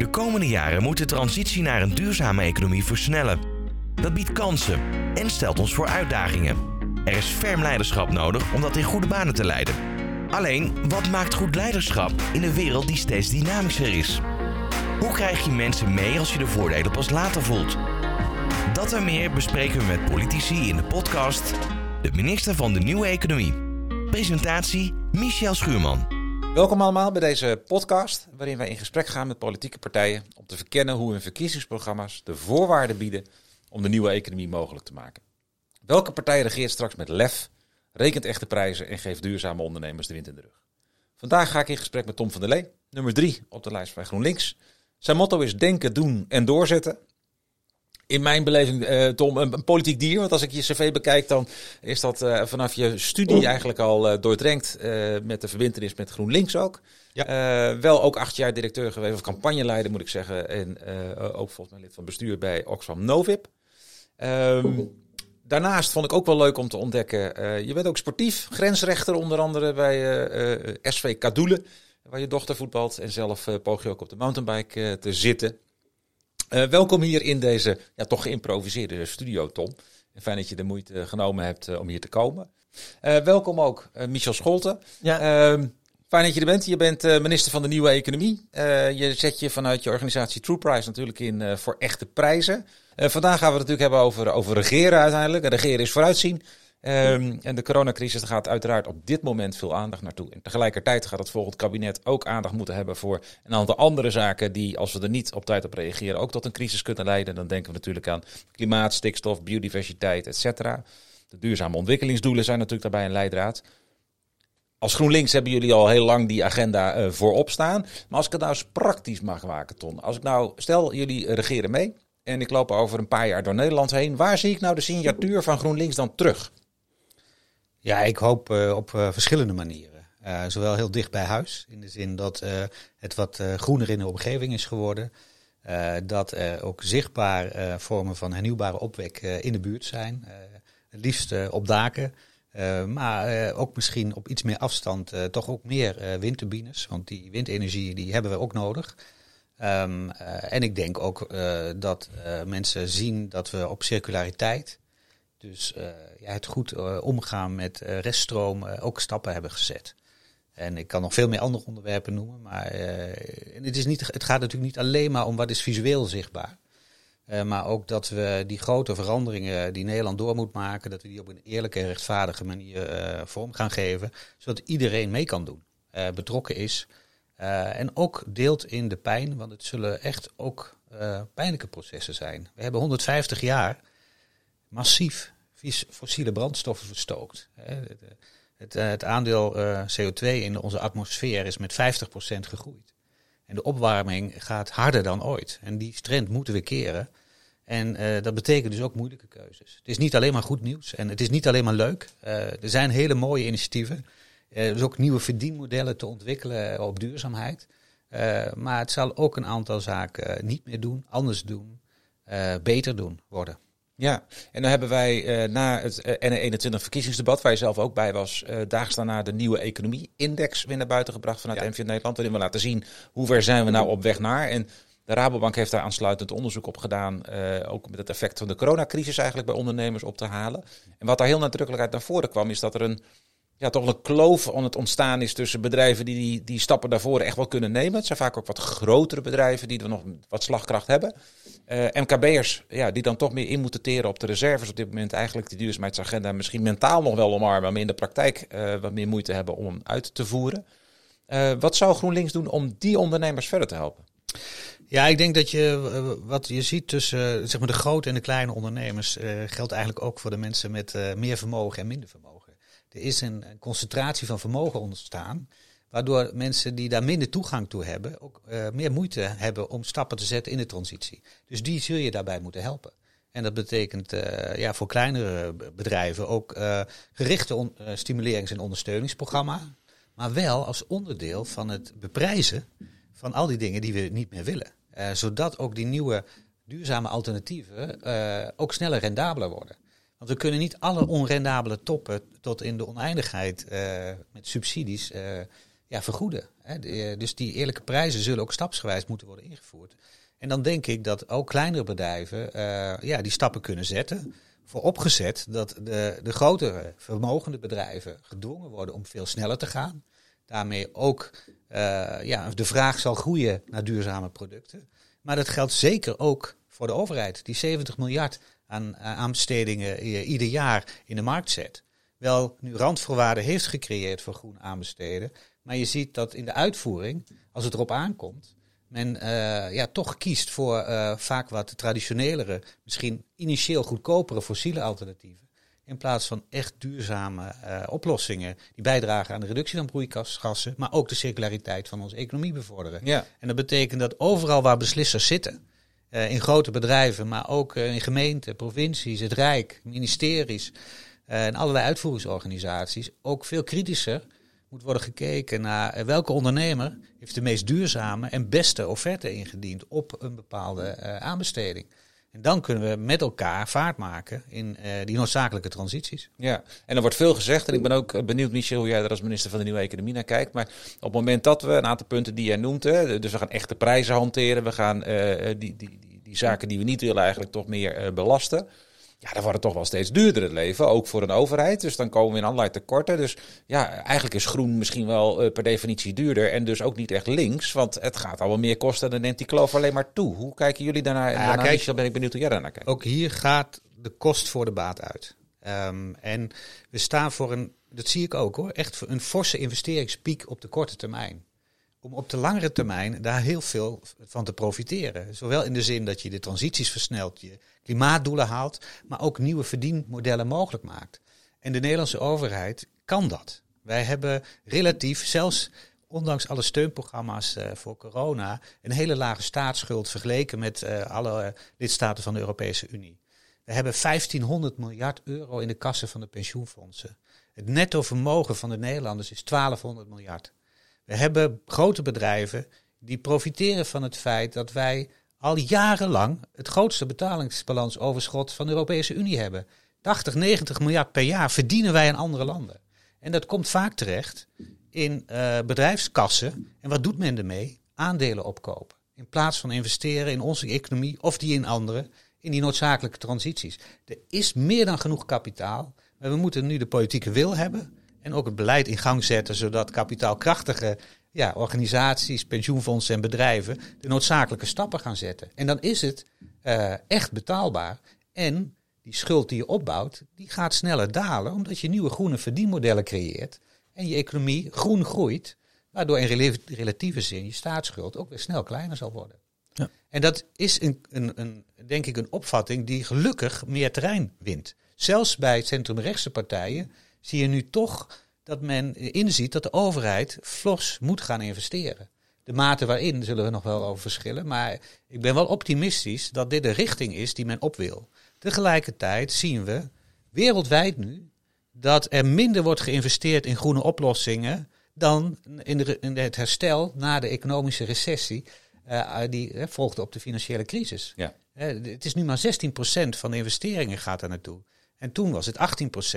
De komende jaren moet de transitie naar een duurzame economie versnellen. Dat biedt kansen en stelt ons voor uitdagingen. Er is ferm leiderschap nodig om dat in goede banen te leiden. Alleen, wat maakt goed leiderschap in een wereld die steeds dynamischer is? Hoe krijg je mensen mee als je de voordelen pas later voelt? Dat en meer bespreken we met politici in de podcast De Minister van de Nieuwe Economie. Presentatie Michel Schuurman. Welkom allemaal bij deze podcast, waarin wij in gesprek gaan met politieke partijen om te verkennen hoe hun verkiezingsprogramma's de voorwaarden bieden om de nieuwe economie mogelijk te maken. Welke partij regeert straks met lef, rekent echte prijzen en geeft duurzame ondernemers de wind in de rug? Vandaag ga ik in gesprek met Tom van der Lee, nummer drie op de lijst van GroenLinks. Zijn motto is denken, doen en doorzetten in mijn beleving, uh, Tom, een, politiek dier. Want als ik je cv bekijk, dan is dat uh, vanaf je studie eigenlijk al uh, doordrenkt met de verbindenis met GroenLinks ook. Ja. wel ook acht jaar directeur geweest, of campagneleider moet ik zeggen. En ook volgens mij lid van bestuur bij Oxfam Novib. Um, daarnaast vond ik ook wel leuk om te ontdekken, je bent ook sportief. Grensrechter onder andere bij SV Kadoelen, waar je dochter voetbalt. En zelf poog je ook op de mountainbike te zitten. Uh, welkom hier in deze ja, toch geïmproviseerde studio, Tom. Fijn dat je de moeite genomen hebt uh, om hier te komen. Uh, welkom ook Michel Scholten. Ja. Ehm, fijn dat je er bent. Je bent minister van de Nieuwe Economie. je zet je vanuit je organisatie True Price natuurlijk in voor echte prijzen. vandaag gaan we het natuurlijk hebben over, over regeren uiteindelijk. regeren is vooruitzien. Um, en de coronacrisis gaat uiteraard op dit moment veel aandacht naartoe. En tegelijkertijd gaat het volgend kabinet ook aandacht moeten hebben voor een aantal andere zaken die, als we er niet op tijd op reageren, ook tot een crisis kunnen leiden. Dan denken we natuurlijk aan klimaat, stikstof, biodiversiteit, et cetera. De duurzame ontwikkelingsdoelen zijn natuurlijk daarbij een leidraad. Als GroenLinks hebben jullie al heel lang die agenda uh, voorop staan. Maar als ik het nou eens praktisch mag maken, Ton. Als ik nou, stel jullie regeren mee en ik loop over een paar jaar door Nederland heen. Waar zie ik nou de signatuur van GroenLinks dan terug? Ja, ik hoop uh, op uh, verschillende manieren. Uh, zowel heel dicht bij huis, in de zin dat het wat groener in de omgeving is geworden. dat er ook zichtbaar vormen van hernieuwbare opwek in de buurt zijn. het liefst op daken. maar ook misschien op iets meer afstand toch ook meer windturbines. Want die windenergie die hebben we ook nodig. Um, en ik denk ook dat mensen zien dat we op circulariteit dus uh, ja, het goed uh, omgaan met uh, reststroom ook stappen hebben gezet. En ik kan nog veel meer andere onderwerpen noemen, maar het, is niet, het gaat natuurlijk niet alleen maar om wat is visueel zichtbaar. maar ook dat we die grote veranderingen die Nederland door moet maken, dat we die op een eerlijke en rechtvaardige manier vorm gaan geven, zodat iedereen mee kan doen, betrokken is. en ook deelt in de pijn, want het zullen echt ook pijnlijke processen zijn. We hebben 150 jaar massief fossiele brandstoffen verstookt. Het, eh, het aandeel eh, CO2 in onze atmosfeer is met 50% gegroeid. En de opwarming gaat harder dan ooit. En die trend moeten we keren. En uh, dat betekent dus ook moeilijke keuzes. Het is niet alleen maar goed nieuws en het is niet alleen maar leuk. Uh, er zijn hele mooie initiatieven. er is ook nieuwe verdienmodellen te ontwikkelen op duurzaamheid. maar het zal ook een aantal zaken niet meer doen, anders doen, beter doen worden. Ja, en dan hebben wij uh, na het eh, N21 verkiezingsdebat, waar je zelf ook bij was, uh, daags daarna de nieuwe economie-index weer naar buiten gebracht vanuit ja. NVN Nederland. Waarin we laten zien hoe ver zijn we nou op weg naar. En de Rabobank heeft daar aansluitend onderzoek op gedaan, ook met het effect van de coronacrisis eigenlijk bij ondernemers op te halen. En wat daar heel nadrukkelijk uit naar voren kwam, is dat er een ja, toch een kloof aan het ontstaan is tussen bedrijven die, die stappen daarvoor echt wel kunnen nemen. Het zijn vaak ook wat grotere bedrijven die er nog wat slagkracht hebben. Uh, MKB'ers ja, die dan toch meer in moeten teren op de reserves op dit moment. Eigenlijk die duurzaamheidsagenda misschien mentaal nog wel omarmen, maar in de praktijk uh, wat meer moeite hebben om uit te voeren. Uh, wat zou GroenLinks doen om die ondernemers verder te helpen? Ja, ik denk dat je wat je ziet tussen zeg maar de grote en de kleine ondernemers geldt eigenlijk ook voor de mensen met meer vermogen en minder vermogen. Er is een, concentratie van vermogen ontstaan. Waardoor mensen die daar minder toegang toe hebben, ook uh, meer moeite hebben om stappen te zetten in de transitie. Dus die zul je daarbij moeten helpen. En dat betekent uh, ja, voor kleinere bedrijven ook uh, gerichte stimulerings- en ondersteuningsprogramma. Maar wel als onderdeel van het beprijzen van al die dingen die we niet meer willen. zodat ook die nieuwe duurzame alternatieven ook sneller rendabeler worden. Want we kunnen niet alle onrendabele toppen tot in de oneindigheid uh, met subsidies uh, ja, vergoeden. Hè. Eh, dus die eerlijke prijzen zullen ook stapsgewijs moeten worden ingevoerd. En dan denk ik dat ook kleinere bedrijven ja, die stappen kunnen zetten. Voor opgezet dat de, de grotere, vermogende bedrijven gedwongen worden om veel sneller te gaan. Daarmee ook ja, de vraag zal groeien naar duurzame producten. Maar dat geldt zeker ook voor de overheid, die 70 miljard aan aanbestedingen ieder jaar in de markt zet. Wel nu randvoorwaarden heeft gecreëerd voor groen aanbesteden. Maar je ziet dat in de uitvoering, als het erop aankomt, men uh, ja, toch kiest voor uh, vaak wat traditionelere, misschien initieel goedkopere fossiele alternatieven. In plaats van echt duurzame uh, oplossingen die bijdragen aan de reductie van broeikasgassen, maar ook de circulariteit van onze economie bevorderen. Ja. En dat betekent dat overal waar beslissers zitten, in grote bedrijven, maar ook in gemeenten, provincies, het Rijk, ministeries en allerlei uitvoeringsorganisaties, ook veel kritischer moet worden gekeken naar eh, welke ondernemer heeft de meest duurzame en beste offerte ingediend op een bepaalde aanbesteding. En dan kunnen we met elkaar vaart maken in uh, die noodzakelijke transities. Ja, en er wordt veel gezegd. En ik ben ook benieuwd, Michel, hoe jij er als minister van de Nieuwe Economie naar kijkt. Maar op het moment dat we een aantal punten die jij noemt, hè, dus we gaan echte prijzen hanteren, we gaan uh, die, die, die, die, zaken die we niet willen eigenlijk toch meer belasten ja, dan wordt het toch wel steeds duurder het leven, ook voor een overheid. Dus dan komen we in allerlei tekorten. Dus ja, eigenlijk is groen misschien wel uh, per definitie duurder en dus ook niet echt links, want het gaat allemaal meer kosten dan neemt die kloof alleen maar toe. Hoe kijken jullie daarnaar? En ja, daarna, kijk, ben ik benieuwd hoe jij daarnaar kijkt. Ook hier gaat de kost voor de baat uit. Um, en we staan voor een, dat zie ik ook hoor, echt een forse investeringspiek op de korte termijn om op de langere termijn daar heel veel van te profiteren. Zowel in de zin dat je de transities versnelt, je klimaatdoelen haalt, maar ook nieuwe verdienmodellen mogelijk maakt. En de Nederlandse overheid kan dat. Wij hebben relatief, zelfs ondanks alle steunprogramma's uh, voor corona, een hele lage staatsschuld vergeleken met uh, alle lidstaten van de Europese Unie. We hebben 1500 miljard euro in de kassen van de pensioenfondsen. Het netto vermogen van de Nederlanders is 1200 miljard. We hebben grote bedrijven die profiteren van het feit dat wij al jarenlang het grootste betalingsbalansoverschot van de Europese Unie hebben. 80, 90 miljard per jaar verdienen wij in andere landen. En dat komt vaak terecht in uh, bedrijfskassen. En wat doet men ermee? Aandelen opkopen. In plaats van investeren in onze economie of die in andere, in die noodzakelijke transities. Er is meer dan genoeg kapitaal, maar we moeten nu de politieke wil hebben en ook het beleid in gang zetten, zodat kapitaalkrachtige ja, organisaties, pensioenfondsen en bedrijven de noodzakelijke stappen gaan zetten. En dan is het uh, echt betaalbaar. En die schuld die je opbouwt, die gaat sneller dalen, omdat je nieuwe groene verdienmodellen creëert en je economie groen groeit, waardoor in relatieve zin je staatsschuld ook weer snel kleiner zal worden. Ja. En dat is een, een, een, denk ik een opvatting die gelukkig meer terrein wint. Zelfs bij centrumrechtse partijen zie je nu toch dat men inziet dat de overheid flos moet gaan investeren. De mate waarin zullen we nog wel over verschillen, maar ik ben wel optimistisch dat dit de richting is die men op wil. Tegelijkertijd zien we wereldwijd nu dat er minder wordt geïnvesteerd in groene oplossingen dan in, de, in het herstel na de economische recessie uh, die uh, volgde op de financiële crisis. Ja. Uh, het is nu maar 16% van de investeringen gaat daar naartoe. En toen was het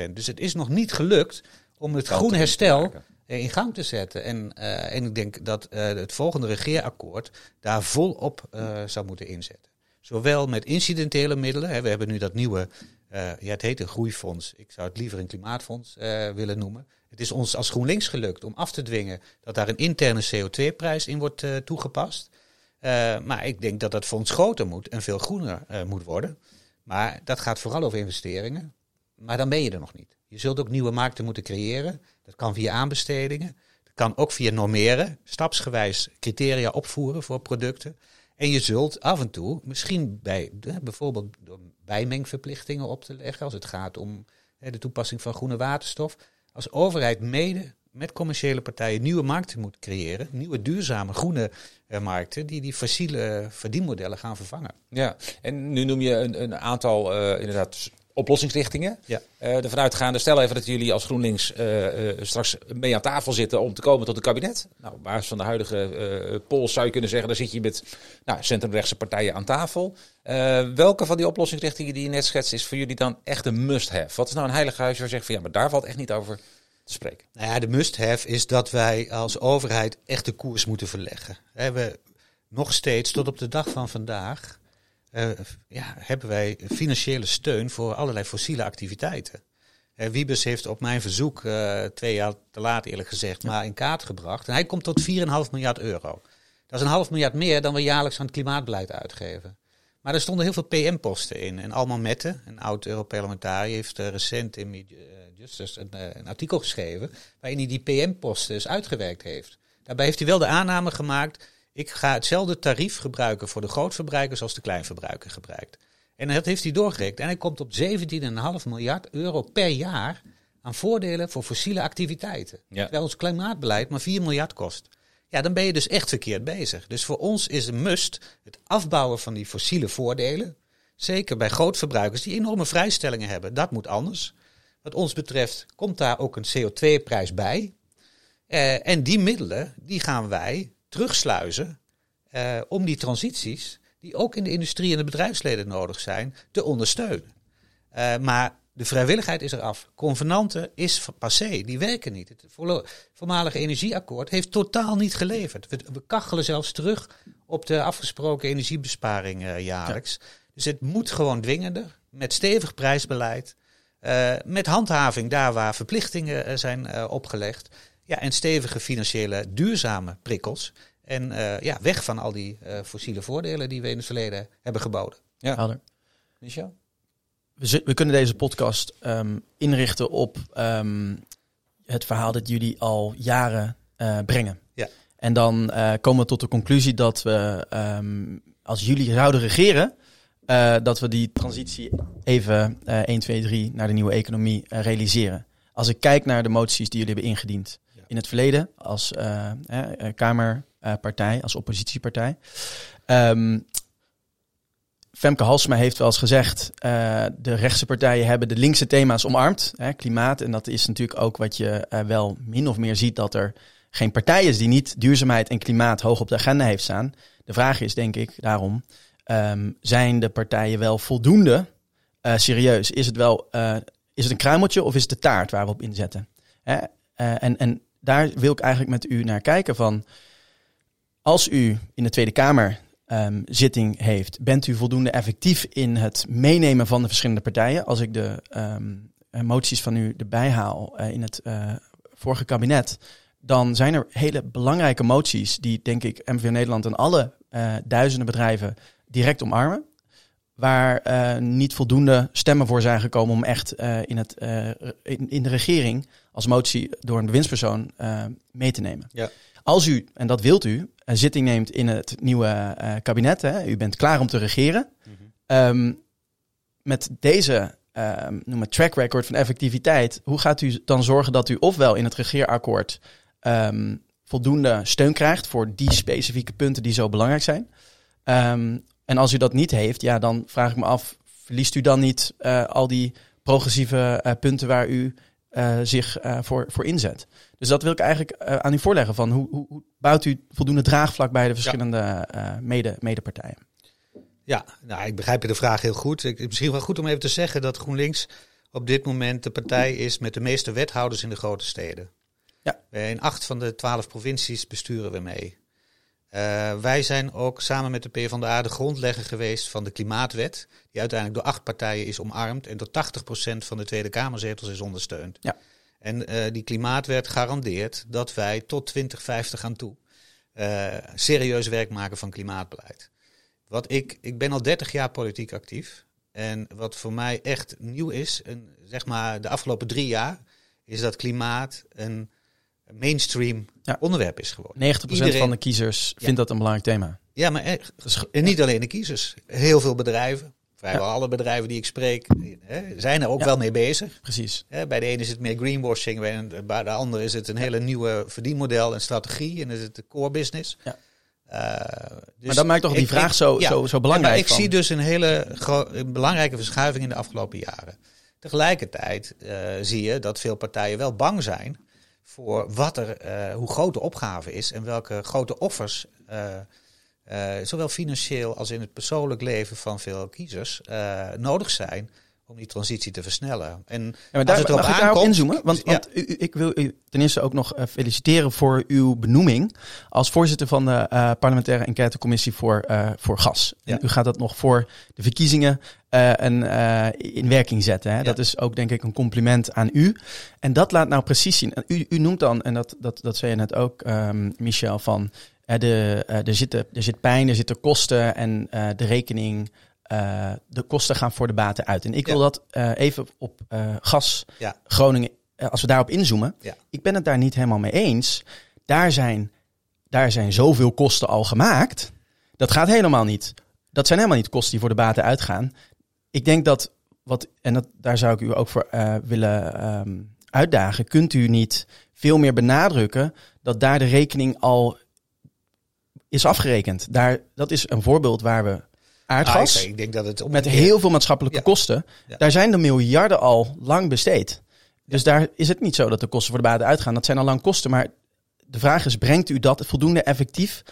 18%. Dus het is nog niet gelukt om het groen herstel in gang te zetten. En, uh, en ik denk dat uh, het volgende regeerakkoord daar volop uh, zou moeten inzetten. Zowel met incidentele middelen. Hè, we hebben nu dat nieuwe, ja, het heet een groeifonds. Ik zou het liever een klimaatfonds willen noemen. Het is ons als GroenLinks gelukt om af te dwingen dat daar een interne CO2-prijs in wordt toegepast. maar ik denk dat dat fonds groter moet en veel groener moet worden. Maar dat gaat vooral over investeringen. Maar dan ben je er nog niet. Je zult ook nieuwe markten moeten creëren. Dat kan via aanbestedingen. Dat kan ook via normeren. Stapsgewijs criteria opvoeren voor producten. En je zult af en toe, misschien bij, bijvoorbeeld door bijmengverplichtingen op te leggen, als het gaat om de toepassing van groene waterstof, als overheid mede met commerciële partijen nieuwe markten moet creëren. Nieuwe duurzame groene uh, markten die die fossiele verdienmodellen gaan vervangen. Ja, en nu noem je een, een aantal uh, inderdaad oplossingsrichtingen. Ja. Uh, ervan uitgaande, stel even dat jullie als GroenLinks uh, uh, straks mee aan tafel zitten om te komen tot een kabinet. Nou, op basis van de huidige polls zou je kunnen zeggen, daar zit je met nou, centrumrechtse partijen aan tafel. welke van die oplossingsrichtingen die je net schetst is voor jullie dan echt een must-have? Wat is nou een heilig huis waar je zegt van ja, maar daar valt echt niet over te spreken? Nou ja, de must-have is dat wij als overheid echt de koers moeten verleggen. We, nog steeds tot op de dag van vandaag uh, ja, hebben wij financiële steun voor allerlei fossiele activiteiten. Uh, Wiebes heeft op mijn verzoek, uh, twee jaar te laat eerlijk gezegd, maar in kaart gebracht. En hij komt tot 4,5 miljard euro. Dat is een half miljard meer dan we jaarlijks aan het klimaatbeleid uitgeven. Maar er stonden heel veel PM-posten in. En Alman Mette, een oud Europarlementariër, heeft recent in Justice een, een, artikel geschreven waarin hij die PM-posten dus uitgewerkt heeft. Daarbij heeft hij wel de aanname gemaakt ik ga hetzelfde tarief gebruiken voor de grootverbruikers als de kleinverbruiker gebruikt. En dat heeft hij doorgerekend. En hij komt op 17,5 miljard euro per jaar aan voordelen voor fossiele activiteiten. Ja. Terwijl ons klimaatbeleid maar 4 miljard kost. Ja, dan ben je dus echt verkeerd bezig. Dus voor ons is een must het afbouwen van die fossiele voordelen. Zeker bij grootverbruikers die enorme vrijstellingen hebben. Dat moet anders. Wat ons betreft komt daar ook een CO2-prijs bij. Eh, en die middelen die gaan wij terugsluizen uh, om die transities, die ook in de industrie en de bedrijfsleden nodig zijn, te ondersteunen. Uh, maar de vrijwilligheid is eraf. Convenanten is passé, die werken niet. Het voormalige energieakkoord heeft totaal niet geleverd. We, we kachelen zelfs terug op de afgesproken energiebesparing uh, jaarlijks. Dus het moet gewoon dwingender, met stevig prijsbeleid, uh, met handhaving daar waar verplichtingen zijn opgelegd. Ja, en stevige financiële duurzame prikkels. En ja, weg van al die fossiele voordelen die we in het verleden hebben geboden. Ja, Helder. Michel? We, we kunnen deze podcast um, inrichten op um, het verhaal dat jullie al jaren uh, brengen. Ja. En dan komen we tot de conclusie dat we, um, als jullie zouden regeren, dat we die transitie even 1, 2, 3 naar de nieuwe economie realiseren. Als ik kijk naar de moties die jullie hebben ingediend, in het verleden als Kamerpartij, als oppositiepartij. Um, Femke Halsma heeft wel eens gezegd, uh, de rechtse partijen hebben de linkse thema's omarmd, hè, klimaat. En dat is natuurlijk ook wat je uh, wel min of meer ziet, dat er geen partij is die niet duurzaamheid en klimaat hoog op de agenda heeft staan. De vraag is denk ik daarom, um, zijn de partijen wel voldoende uh, serieus? Is het wel is het een kruimeltje of is het de taart waar we op inzetten? Hè? en, en daar wil ik eigenlijk met u naar kijken van, als u in de Tweede Kamer um, zitting heeft, bent u voldoende effectief in het meenemen van de verschillende partijen? Als ik de um, moties van u erbij haal uh, in het uh, vorige kabinet, dan zijn er hele belangrijke moties die, denk ik, MVO Nederland en alle uh, duizenden bedrijven direct omarmen. Waar uh, niet voldoende stemmen voor zijn gekomen om echt uh, in, het, in, in, de regering als motie door een bewindspersoon mee te nemen. Ja. Als u, en dat wilt u, zitting neemt in het nieuwe kabinet, hè, u bent klaar om te regeren. -hmm. um, met deze um, noem het track record van effectiviteit, hoe gaat u dan zorgen dat u ofwel in het regeerakkoord um, voldoende steun krijgt voor die specifieke punten die zo belangrijk zijn? Um, en als u dat niet heeft, ja, dan vraag ik me af, verliest u dan niet uh, al die progressieve uh, punten waar u uh, zich voor, voor inzet? Dus dat wil ik eigenlijk aan u voorleggen van hoe, hoe, hoe, bouwt u voldoende draagvlak bij de verschillende ja. mede, medepartijen? Ja, nou, ik begrijp de vraag heel goed. Ik, misschien wel goed om even te zeggen dat GroenLinks op dit moment de partij is met de meeste wethouders in de grote steden. Ja. In acht van de twaalf provincies besturen we mee. Uh, wij zijn ook samen met de PvdA de grondlegger geweest van de Klimaatwet, die uiteindelijk door acht partijen is omarmd en door 80% van de Tweede Kamerzetels is ondersteund. Ja. En uh, die Klimaatwet garandeert dat wij tot 2050 aan toe uh, serieus werk maken van klimaatbeleid. Wat ik, ik ben al 30 jaar politiek actief. En wat voor mij echt nieuw is, en zeg maar de afgelopen drie jaar, is dat klimaat een mainstream ja. onderwerp is geworden. 90% Iedereen, van de kiezers vindt dat een belangrijk thema. Ja, maar echt, en niet alleen de kiezers. Heel veel bedrijven, vrijwel alle bedrijven die ik spreek, hè, zijn er ook wel mee bezig. Precies. Hè, bij de ene is het meer greenwashing, bij de andere is het een hele nieuwe verdienmodel en strategie en is het de core business. Ja. Uh, dus maar dat maakt toch die vraag zo, ja, zo, zo belangrijk. ik zie dus een hele een belangrijke verschuiving in de afgelopen jaren. Tegelijkertijd uh, zie je dat veel partijen wel bang zijn voor wat er, uh, hoe groot de opgave is en welke grote offers, uh, uh, zowel financieel als in het persoonlijk leven van veel kiezers, nodig zijn om die transitie te versnellen. En ja, maar daar, mag ik daarop inzoomen? Want, want u, ik wil u ten eerste ook nog uh, feliciteren voor uw benoeming als voorzitter van de uh, parlementaire enquêtecommissie voor, uh, voor gas. Ja. u gaat dat nog voor de verkiezingen en, in werking zetten. Hè? Dat is ook denk ik een compliment aan u. En dat laat nou precies zien. U, u noemt dan, en dat, dat, dat zei je net ook, um, Michel, van de, er, zitten, er zit pijn, er zitten kosten en de rekening uh, de kosten gaan voor de baten uit. En ik wil dat uh, even op uh, gas ja. Groningen, als we daarop inzoomen. Ja. Ik ben het daar niet helemaal mee eens. Daar zijn, daar zijn zoveel kosten al gemaakt. Dat gaat helemaal niet. Dat zijn helemaal niet kosten die voor de baten uitgaan. Ik denk dat, wat, en dat, daar zou ik u ook voor willen um, uitdagen. Kunt u niet veel meer benadrukken dat daar de rekening al is afgerekend? Daar, dat is een voorbeeld waar we aardgas. Ah, ik denk dat het met heel veel maatschappelijke kosten. Daar zijn de miljarden al lang besteed. Dus daar is het niet zo dat de kosten voor de baten uitgaan. Dat zijn al lang kosten. Maar de vraag is, brengt u dat voldoende effectief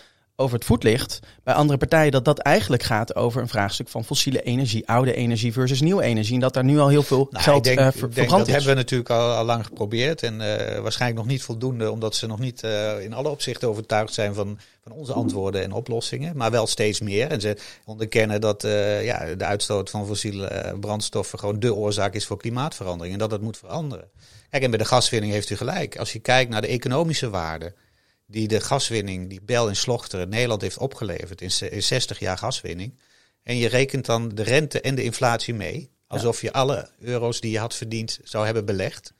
over het voetlicht bij andere partijen dat dat eigenlijk gaat over een vraagstuk van fossiele energie, oude energie versus nieuwe energie. En dat daar nu al heel veel nou, geld denk, uh, denk, Dat hebben we natuurlijk al, al lang geprobeerd en uh, waarschijnlijk nog niet voldoende, omdat ze nog niet uh, in alle opzichten overtuigd zijn van, van onze antwoorden en oplossingen, maar wel steeds meer. En ze onderkennen dat ja, de uitstoot van fossiele brandstoffen gewoon de oorzaak is voor klimaatverandering en dat dat moet veranderen. Kijk, en bij de gaswinning heeft u gelijk. Als je kijkt naar de economische waarde die de gaswinning, die Bel en Slochter Nederland heeft opgeleverd in, in 60 jaar gaswinning. En je rekent dan de rente en de inflatie mee, alsof je alle euro's die je had verdiend zou hebben belegd.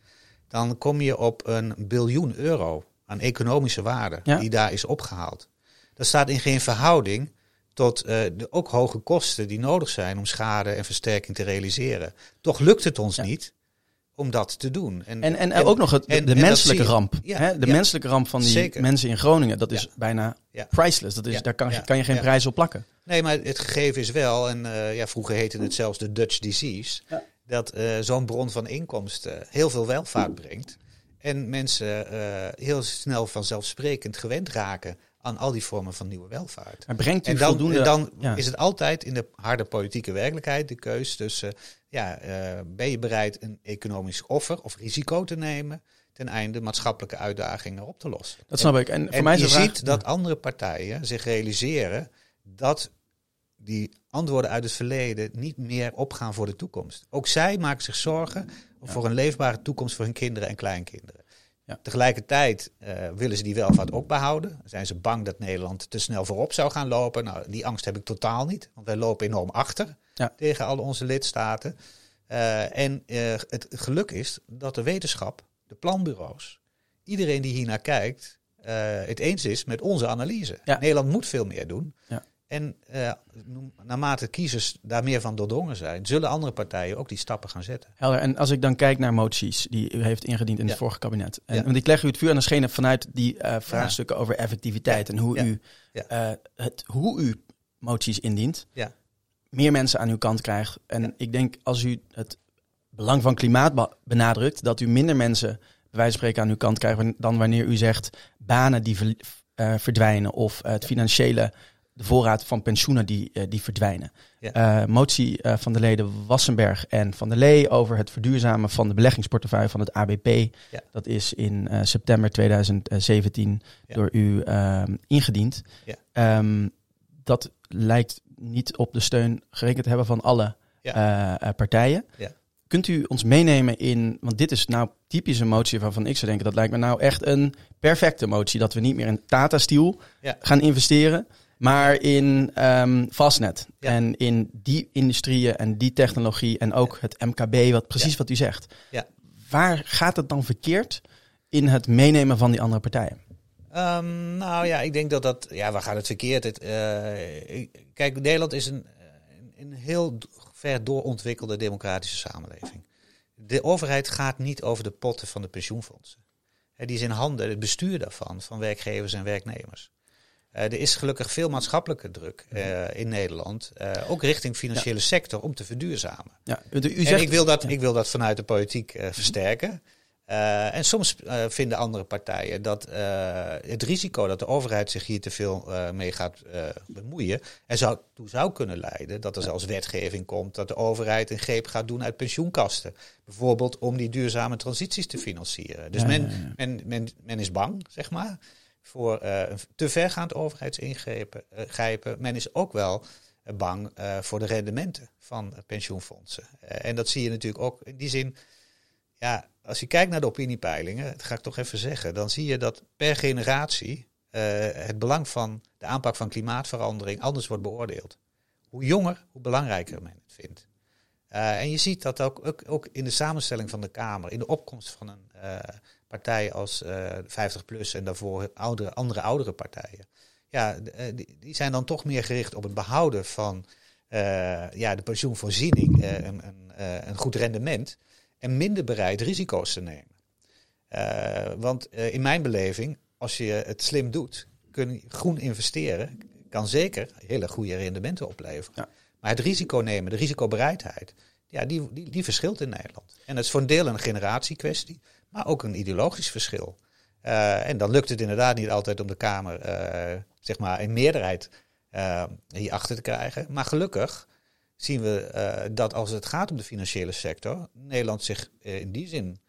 Dan kom je op een biljoen euro aan economische waarde die daar is opgehaald. Dat staat in geen verhouding tot uh, de ook hoge kosten die nodig zijn om schade en versterking te realiseren. Toch lukt het ons niet om dat te doen. En, en, en, ook nog het, de, menselijke ramp. hè? De menselijke ramp van die mensen in Groningen, dat is bijna priceless. Dat is, Daar kan, kan je geen prijs op plakken. Nee, maar het gegeven is wel, en uh, ja, vroeger heette het zelfs de Dutch disease, dat uh, zo'n bron van inkomsten heel veel welvaart brengt. En mensen uh, heel snel vanzelfsprekend gewend raken aan al die vormen van nieuwe welvaart. Maar brengt u en dan, voldoende... En dan is het altijd in de harde politieke werkelijkheid de keus tussen ja, uh, ben je bereid een economisch offer of risico te nemen ten einde maatschappelijke uitdagingen op te lossen. Dat snap ik. En, voor mij je ziet dat andere partijen zich realiseren dat die antwoorden uit het verleden niet meer opgaan voor de toekomst. Ook zij maken zich zorgen voor een leefbare toekomst voor hun kinderen en kleinkinderen. Ja. Tegelijkertijd uh, willen ze die welvaart ook behouden. Zijn ze bang dat Nederland te snel voorop zou gaan lopen? Nou, die angst heb ik totaal niet, want wij lopen enorm achter ja. tegen al onze lidstaten. Uh, en uh, het geluk is dat de wetenschap, de planbureaus, iedereen die hier naar kijkt, het eens is met onze analyse. Ja. Nederland moet veel meer doen. Ja. En uh, naarmate kiezers daar meer van doordrongen zijn, zullen andere partijen ook die stappen gaan zetten. Helder. En als ik dan kijk naar moties die u heeft ingediend in het vorige kabinet. En, ja. Want ik leg u het vuur aan de schenen vanuit die uh, vraagstukken over effectiviteit en hoe, u, uh, het, hoe u moties indient. Meer mensen aan uw kant krijgt. En ik denk als u het belang van klimaat benadrukt, dat u minder mensen bij wijze van spreken aan uw kant krijgt dan wanneer u zegt banen die verdwijnen of het financiële de voorraad van pensioenen die, uh, die verdwijnen. Ja. Uh, motie uh, van de leden Wassenberg en Van der Lee over het verduurzamen van de beleggingsportefeuille van het ABP. Ja. Dat is in september 2017 ja. door u ehm, ingediend. Um, dat lijkt niet op de steun gerekend te hebben van alle partijen. Kunt u ons meenemen in, want dit is nou typisch een motie waarvan ik zou denken, dat lijkt me nou echt een perfecte motie. Dat we niet meer in Tata Steel gaan investeren maar in um, vastnet. En in die industrieën en die technologie en ook het MKB, wat precies wat u zegt. Ja. Waar gaat het dan verkeerd in het meenemen van die andere partijen? Um, nou ja, ik denk dat dat. Ja, waar gaat het verkeerd? Het, uh, kijk, Nederland is een, een heel ver doorontwikkelde democratische samenleving. De overheid gaat niet over de potten van de pensioenfondsen. Die is in handen, het bestuur daarvan, van werkgevers en werknemers. Uh, er is gelukkig veel maatschappelijke druk uh, in Nederland, uh, ook richting financiële ja. sector, om te verduurzamen. Ja, u zegt, en ik wil dat, ja. ik wil dat vanuit de politiek versterken. Uh, en soms vinden andere partijen dat het risico dat de overheid zich hier te veel mee gaat bemoeien, er zou, toe zou kunnen leiden dat er zelfs wetgeving komt dat de overheid een greep gaat doen uit pensioenkasten. Bijvoorbeeld om die duurzame transities te financieren. Dus men, Men, men, men is bang, zeg maar, voor te vergaand overheidsingrijpen. men is ook wel bang voor de rendementen van pensioenfondsen. en dat zie je natuurlijk ook in die zin. Ja, als je kijkt naar de opiniepeilingen, dat ga ik toch even zeggen, dan zie je dat per generatie het belang van de aanpak van klimaatverandering anders wordt beoordeeld. Hoe jonger, hoe belangrijker men het vindt. En je ziet dat ook, ook, ook, in de samenstelling van de Kamer, in de opkomst van een partij als 50PLUS en daarvoor oudere, andere oudere partijen. Ja, die, die, zijn dan toch meer gericht op het behouden van ja, de pensioenvoorziening, een, een, een goed rendement en minder bereid risico's te nemen. Uh, want uh, in mijn beleving, als je het slim doet, kun je groen investeren, kan zeker hele goede rendementen opleveren. Ja. Maar het risico nemen, de risicobereidheid, ja, die, die, die verschilt in Nederland. En dat is voor een deel een generatiekwestie, maar ook een ideologisch verschil. Uh, en dan lukt het inderdaad niet altijd om de Kamer zeg maar in meerderheid hierachter te krijgen. Maar gelukkig zien we uh, dat als het gaat om de financiële sector, Nederland zich uh, in die zin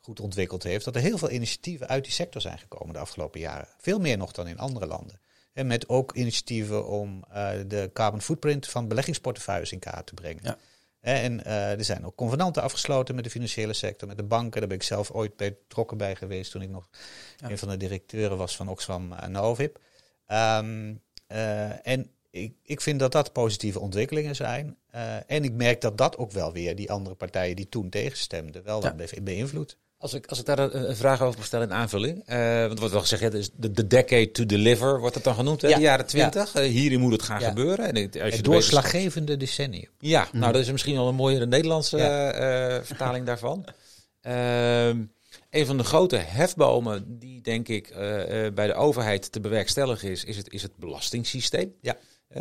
goed ontwikkeld heeft, dat er heel veel initiatieven uit die sector zijn gekomen de afgelopen jaren. Veel meer nog dan in andere landen. En met ook initiatieven om uh, de carbon footprint van beleggingsportefeuilles in kaart te brengen. Ja. En er zijn ook convenanten afgesloten met de financiële sector, met de banken. Daar ben ik zelf ooit betrokken bij geweest toen ik nog ja. een van de directeuren was van Oxfam Novib. Um, en ik, ik vind dat dat positieve ontwikkelingen zijn. Uh, en ik merk dat dat ook wel weer die andere partijen die toen tegenstemden wel ja. beïnvloedt. Als ik, als ik daar een, een vraag over stel in aanvulling. Uh, want er wordt wel gezegd, ja, dus de, de decade to deliver wordt het dan genoemd, ja. de jaren twintig. Ja. Uh, hierin moet het gaan gebeuren. En als je het doorslaggevende decennium. Ja, mm. nou dat is misschien wel een mooiere Nederlandse uh, vertaling daarvan. Ehm, een van de grote hefbomen die denk ik bij de overheid te bewerkstelligen is, is het, is het belastingssysteem. Ja.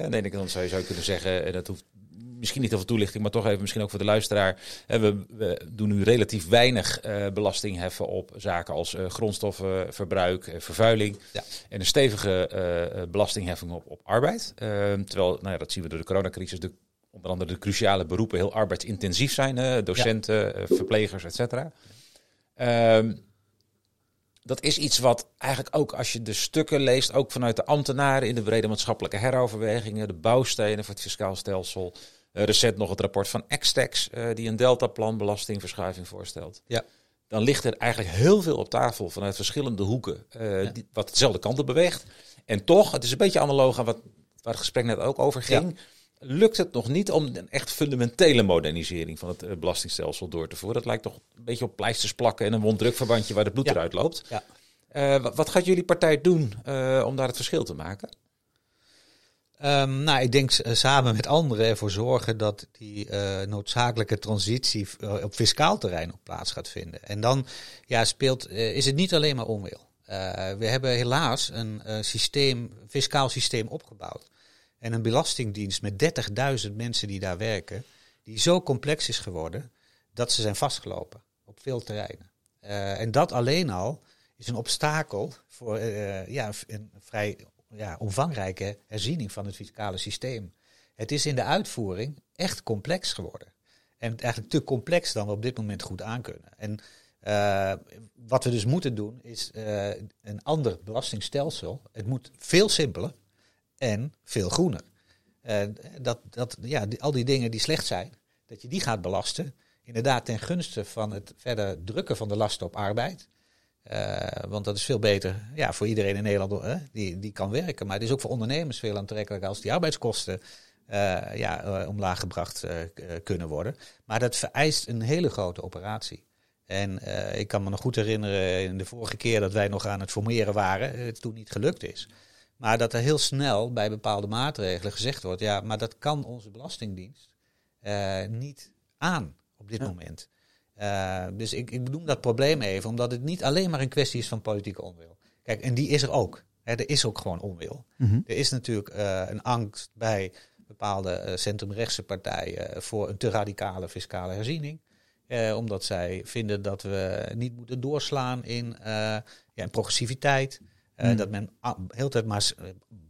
Nee, ik dan zou je zou kunnen zeggen, dat hoeft misschien niet over toelichting, maar toch even misschien ook voor de luisteraar. Uh, we, we, doen nu relatief weinig belasting heffen op zaken als grondstoffenverbruik, vervuiling. Ja. En een stevige belastingheffing op, op arbeid. Ehm, terwijl, nou ja, dat zien we door de coronacrisis, de, onder andere de cruciale beroepen heel arbeidsintensief zijn. docenten, verplegers, et cetera. Ehm, dat is iets wat eigenlijk ook als je de stukken leest, ook vanuit de ambtenaren in de brede maatschappelijke heroverwegingen, de bouwstenen voor het fiscaal stelsel. Uh, recent nog het rapport van Extex, uh, die een deltaplan belastingverschuiving voorstelt. Ja. Dan ligt er eigenlijk heel veel op tafel vanuit verschillende hoeken, ja. die, wat dezelfde kant op beweegt. En toch, het is een beetje analoog aan wat, waar het gesprek net ook over ging. Ja lukt het nog niet om een echt fundamentele modernisering van het eh, belastingstelsel door te voeren. Dat lijkt toch een beetje op pleisters plakken en een wonddrukverbandje waar de bloed eruit loopt. Ja. Uh, wat gaat jullie partij doen uh, om daar het verschil te maken? Um, nou, ik denk samen met anderen ervoor zorgen dat die uh, noodzakelijke transitie op fiscaal terrein op plaats gaat vinden. En dan ja, speelt, is het niet alleen maar onwil. we hebben helaas een systeem, fiscaal systeem opgebouwd en een belastingdienst met 30.000 mensen die daar werken, die zo complex is geworden dat ze zijn vastgelopen op veel terreinen. En dat alleen al is een obstakel voor ja, een vrij ja, omvangrijke herziening van het fiscale systeem. Het is in de uitvoering echt complex geworden. En eigenlijk te complex dan we op dit moment goed aankunnen. En uh, wat we dus moeten doen is een ander belastingstelsel. Het moet veel simpeler en veel groener. Dat, dat, ja, al die dingen die slecht zijn, dat je die gaat belasten. Inderdaad ten gunste van het verder drukken van de lasten op arbeid. Uh, want dat is veel beter ja, voor iedereen in Nederland hè, die, die kan werken. Maar het is ook voor ondernemers veel aantrekkelijker als die arbeidskosten uh, ja, omlaag gebracht kunnen worden. Maar dat vereist een hele grote operatie. En ik kan me nog goed herinneren in de vorige keer dat wij nog aan het formeren waren, het toen niet gelukt is. Maar dat er heel snel bij bepaalde maatregelen gezegd wordt, ja, maar dat kan onze Belastingdienst niet aan op dit moment. Uh, dus ik, ik benoem dat probleem even, omdat het niet alleen maar een kwestie is van politieke onwil. Kijk, en die is er ook. Hè, er is ook gewoon onwil. Mm Er is natuurlijk uh, een angst bij bepaalde centrumrechtse partijen voor een te radicale fiscale herziening. omdat zij vinden dat we niet moeten doorslaan in, ja, in progressiviteit. Hmm. Dat men heel tijd maar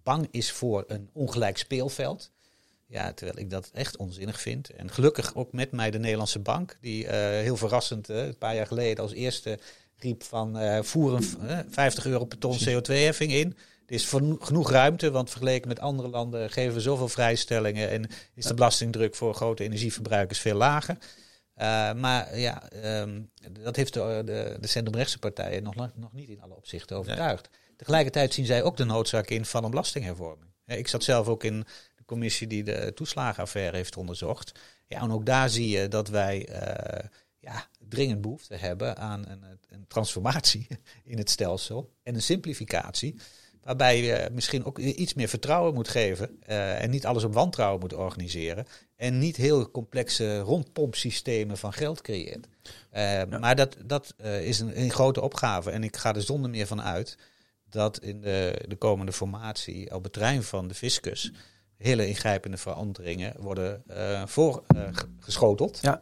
bang is voor een ongelijk speelveld. Ja, terwijl ik dat echt onzinnig vind. En gelukkig ook met mij de Nederlandse Bank, die heel verrassend een paar jaar geleden als eerste riep van uh, voeren 50 euro per ton CO2-heffing in. Er is genoeg ruimte, want vergeleken met andere landen geven we zoveel vrijstellingen en is de belastingdruk voor grote energieverbruikers veel lager. Uh, maar ja, um, dat heeft de, de, de centrumrechtse partijen nog, nog niet in alle opzichten overtuigd. Tegelijkertijd zien zij ook de noodzaak in van een belastinghervorming. Ik zat zelf ook in commissie die de toeslagenaffaire heeft onderzocht. Ja, en ook daar zie je dat wij uh, ja, dringend behoefte hebben aan een, een transformatie in het stelsel en een simplificatie. Waarbij je misschien ook iets meer vertrouwen moet geven uh, en niet alles op wantrouwen moet organiseren. En niet heel complexe rondpompsystemen van geld creëert. Uh, Maar dat, dat uh, is een, een, grote opgave. En ik ga er zonder meer van uit dat in de, de komende formatie op het terrein van de fiscus hele ingrijpende veranderingen worden voorgeschoteld. ja.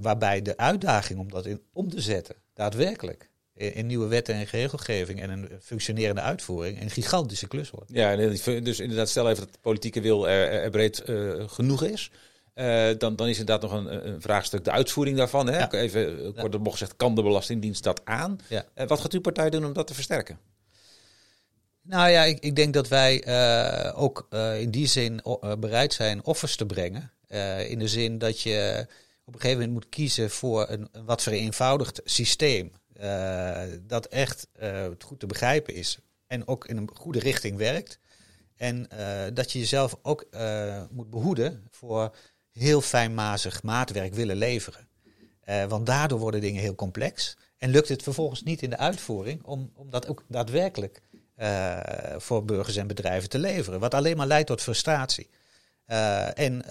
waarbij de uitdaging om dat in om te zetten, daadwerkelijk, in nieuwe wetten en regelgeving en een functionerende uitvoering een gigantische klus wordt. Ja, dus inderdaad, stel even dat de politieke wil er, er breed uh, genoeg is. Uh, dan, dan is inderdaad nog een, een, vraagstuk de uitvoering daarvan. Hè? Ja. Even kort ja. de bocht gezegd, kan de Belastingdienst dat aan? Ja. Uh, wat gaat uw partij doen om dat te versterken? Nou ja, ik, denk dat wij uh, ook in die zin bereid zijn offers te brengen. in de zin dat je op een gegeven moment moet kiezen voor een, wat vereenvoudigd systeem. Dat echt goed te begrijpen is en ook in een goede richting werkt. En dat je jezelf ook moet behoeden voor heel fijnmazig maatwerk willen leveren. want daardoor worden dingen heel complex. En lukt het vervolgens niet in de uitvoering om, om dat ook daadwerkelijk voor burgers en bedrijven te leveren. Wat alleen maar leidt tot frustratie. en,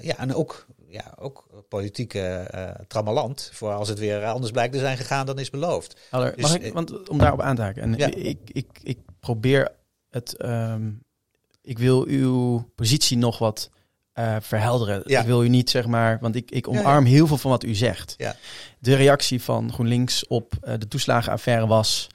ja, en ook ja, ook politieke trammeland. Voor als het weer anders blijkt te zijn gegaan dan is beloofd. Aller, dus, mag ik, want om daarop aan te haken. En ja. ik, ik, ik probeer het. Um, ik wil uw positie nog wat uh, verhelderen. Ja. Ik wil u niet zeg maar, want ik, ik omarm ja, heel veel van wat u zegt. Ja. De reactie van GroenLinks op uh, de toeslagenaffaire was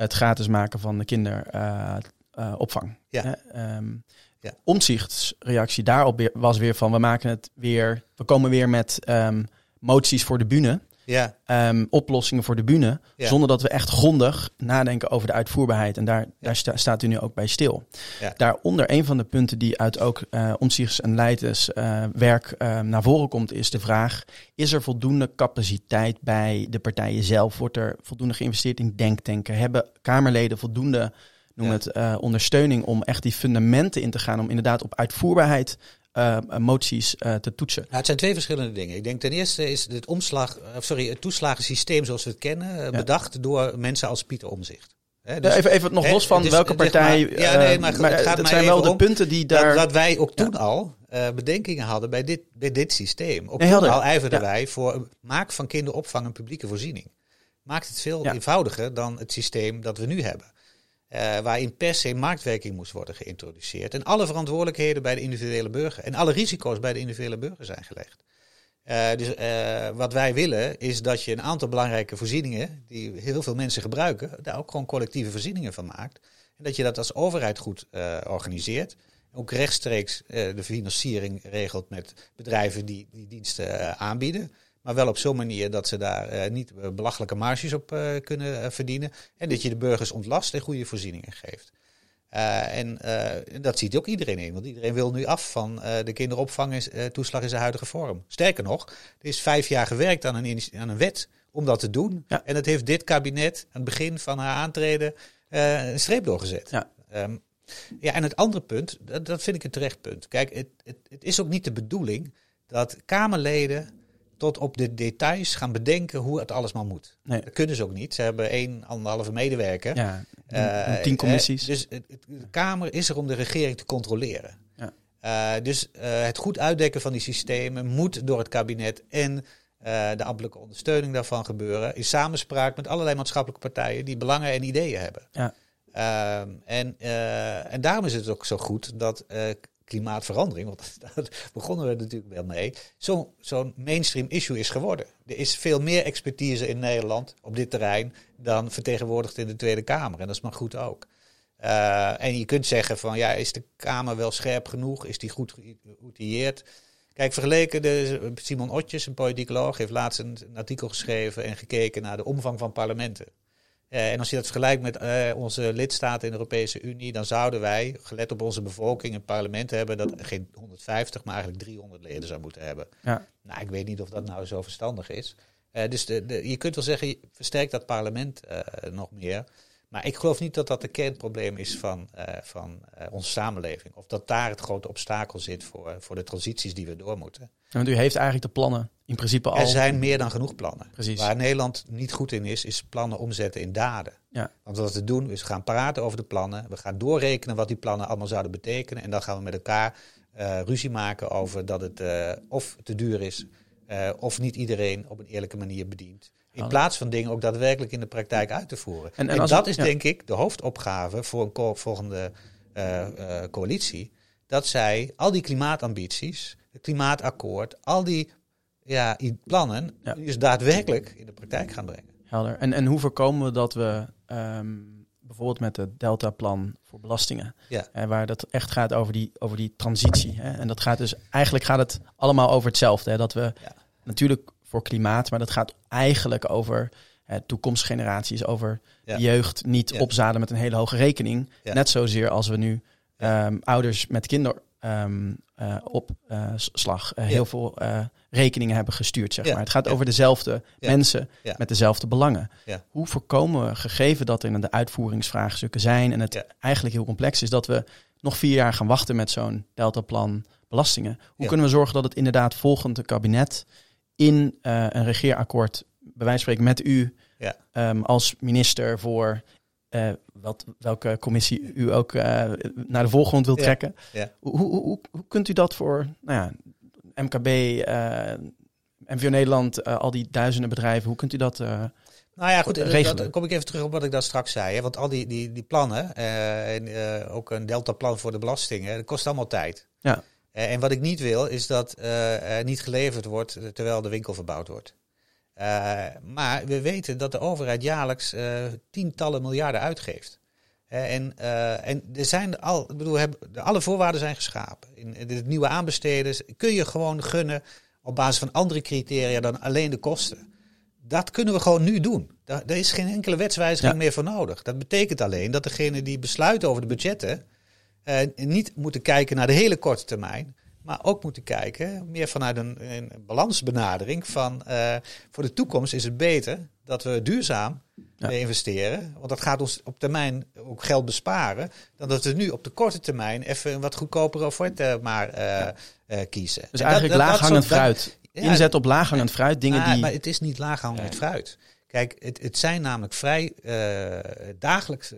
het gratis maken van de kinderopvang. ja. Um, ja. Omtzichtsreactie daarop was weer van we maken het weer, we komen weer met um, moties voor de bühne. Ja. Um, oplossingen voor de bühne. Ja. Zonder dat we echt grondig nadenken over de uitvoerbaarheid. En daar, daar sta, staat u nu ook bij stil. Ja. Daaronder een van de punten die uit ook uh, omzichts- en leiderswerk uh, uh, naar voren komt, is de vraag: is er voldoende capaciteit bij de partijen zelf? Wordt er voldoende geïnvesteerd in denktanken? Hebben Kamerleden voldoende noem het uh, ondersteuning om echt die fundamenten in te gaan. Om inderdaad op uitvoerbaarheid uh, moties uh, te toetsen. Nou, het zijn twee verschillende dingen. Ik denk ten eerste is het omslag, sorry, het toeslagensysteem zoals we het kennen, ja. bedacht door mensen als Pieter Omzicht. He, dus, even, even nog los van welke partij. Maar, ja, nee, maar, maar het, gaat het zijn wel de punten die daar. Dat, dat wij ook toen al uh, bedenkingen hadden bij dit, bij dit systeem. Ook nee, toen al ijverden wij voor maak van kinderopvang een publieke voorziening. Maakt het veel eenvoudiger dan het systeem dat we nu hebben. Uh, waarin per se marktwerking moest worden geïntroduceerd. En alle verantwoordelijkheden bij de individuele burger en alle risico's bij de individuele burger zijn gelegd. Uh, dus uh, wat wij willen is dat je een aantal belangrijke voorzieningen, die heel veel mensen gebruiken, daar ook gewoon collectieve voorzieningen van maakt. En dat je dat als overheid goed organiseert. Ook rechtstreeks de financiering regelt met bedrijven die die diensten aanbieden. Maar wel op zo'n manier dat ze daar uh, niet eh, belachelijke marges op uh, kunnen verdienen. En dat je de burgers ontlast en goede voorzieningen geeft. en dat ziet ook iedereen in. Want iedereen wil nu af van de kinderopvangtoeslag in zijn huidige vorm. Sterker nog, er is vijf jaar gewerkt aan een, aan een wet om dat te doen. Ja. En dat heeft dit kabinet aan het begin van haar aantreden een streep doorgezet. Ja. Um, ja, en het andere punt, dat, dat vind ik een terecht punt. Kijk, het, het, het is ook niet de bedoeling dat Kamerleden tot op de details gaan bedenken hoe het alles maar moet. Nee. Dat kunnen ze ook niet. Ze hebben één, anderhalve medewerker. Ja, uh, tien commissies. dus het, de Kamer is er om de regering te controleren. Ja. Uh, dus uh, het goed uitdekken van die systemen moet door het kabinet en de ambtelijke ondersteuning daarvan gebeuren. In samenspraak met allerlei maatschappelijke partijen die belangen en ideeën hebben. Ja. Ehm, en, en daarom is het ook zo goed dat klimaatverandering, want daar begonnen we natuurlijk wel mee, zo'n mainstream issue is geworden. Er is veel meer expertise in Nederland op dit terrein dan vertegenwoordigd in de Tweede Kamer. En dat is maar goed ook. Uh, en je kunt zeggen van ja, is de Kamer wel scherp genoeg? Is die goed geoutilleerd? Kijk, vergeleken, de, Simon Otjes, een politicoloog, heeft laatst een, artikel geschreven en gekeken naar de omvang van parlementen. Uh, en als je dat vergelijkt met uh, onze lidstaten in de Europese Unie, dan zouden wij, gelet op onze bevolking, een parlement hebben dat geen 150, maar eigenlijk 300 leden zou moeten hebben. Ja. Nou, ik weet niet of dat nou zo verstandig is. Uh, dus de, de, je kunt wel zeggen, versterkt dat parlement nog meer. Maar ik geloof niet dat dat de kernprobleem is van, uh, van uh, onze samenleving. Of dat daar het grote obstakel zit voor, voor de transities die we door moeten. Want u heeft eigenlijk de plannen in principe al. Er zijn meer dan genoeg plannen. Precies. Waar Nederland niet goed in is, is plannen omzetten in daden. Ja. Want wat we doen is we gaan praten over de plannen. We gaan doorrekenen wat die plannen allemaal zouden betekenen. En dan gaan we met elkaar uh, ruzie maken over dat het of te duur is. of niet iedereen op een eerlijke manier bedient. In plaats van dingen ook daadwerkelijk in de praktijk uit te voeren. En, en, dat is denk ik de hoofdopgave voor een volgende coalitie. Dat zij al die klimaatambities, het klimaatakkoord, al die ja, plannen, ja. dus daadwerkelijk in de praktijk gaan brengen. Helder. En, en hoe voorkomen we dat we um, bijvoorbeeld met het Delta-plan voor belastingen, ja. waar dat echt gaat over die, over die transitie. Hè? En dat gaat dus eigenlijk gaat het allemaal over hetzelfde. Hè? Dat we ja. natuurlijk voor klimaat. Maar dat gaat eigenlijk over uh, toekomstgeneraties, over jeugd niet opzaden met een hele hoge rekening. Net zozeer als we nu um, ouders met kinderopslag um, uh, op, uh, heel veel rekeningen hebben gestuurd. Zeg maar. Het gaat over dezelfde mensen met dezelfde belangen. Hoe voorkomen we, gegeven dat er de uitvoeringsvraagstukken zijn en het eigenlijk heel complex is, dat we nog vier jaar gaan wachten met zo'n deltaplan belastingen? Hoe kunnen we zorgen dat het inderdaad volgende kabinet in een regeerakkoord, bij wijze van spreken met u ja. um, als minister voor uh, wat, welke commissie u ook uh, naar de voorgrond wilt trekken. Ja. Hoe, hoe, hoe, hoe, kunt u dat voor nou ja, MKB, MVO Nederland, al die duizenden bedrijven, hoe kunt u dat nou ja, goed, regelen? dan kom ik even terug op wat ik daar straks zei. Hè? Want al die, die, die plannen, en ook een deltaplan voor de belastingen, dat kost allemaal tijd. Ja. Eh, en wat ik niet wil, is dat uh, niet geleverd wordt terwijl de winkel verbouwd wordt. Uh, maar we weten dat de overheid jaarlijks tientallen miljarden uitgeeft. en, en er zijn al, ik bedoel, hebben, alle voorwaarden zijn geschapen. In, in het nieuwe aanbesteden kun je gewoon gunnen op basis van andere criteria dan alleen de kosten. Dat kunnen we gewoon nu doen. Daar, daar is geen enkele wetswijziging meer voor nodig. Dat betekent alleen dat degene die besluiten over de budgetten niet moeten kijken naar de hele korte termijn. Maar ook moeten kijken, meer vanuit een, een balansbenadering van uh, voor de toekomst is het beter dat we duurzaam ja. investeren. Want dat gaat ons op termijn ook geld besparen. Dan dat we nu op de korte termijn even een wat goedkopere offerte maar uh, kiezen. Dus eigenlijk dat, laaghangend fruit. Ja, Inzet op laaghangend fruit, dingen maar, die... Maar het is niet laaghangend fruit. Kijk, het, het zijn namelijk vrij dagelijkse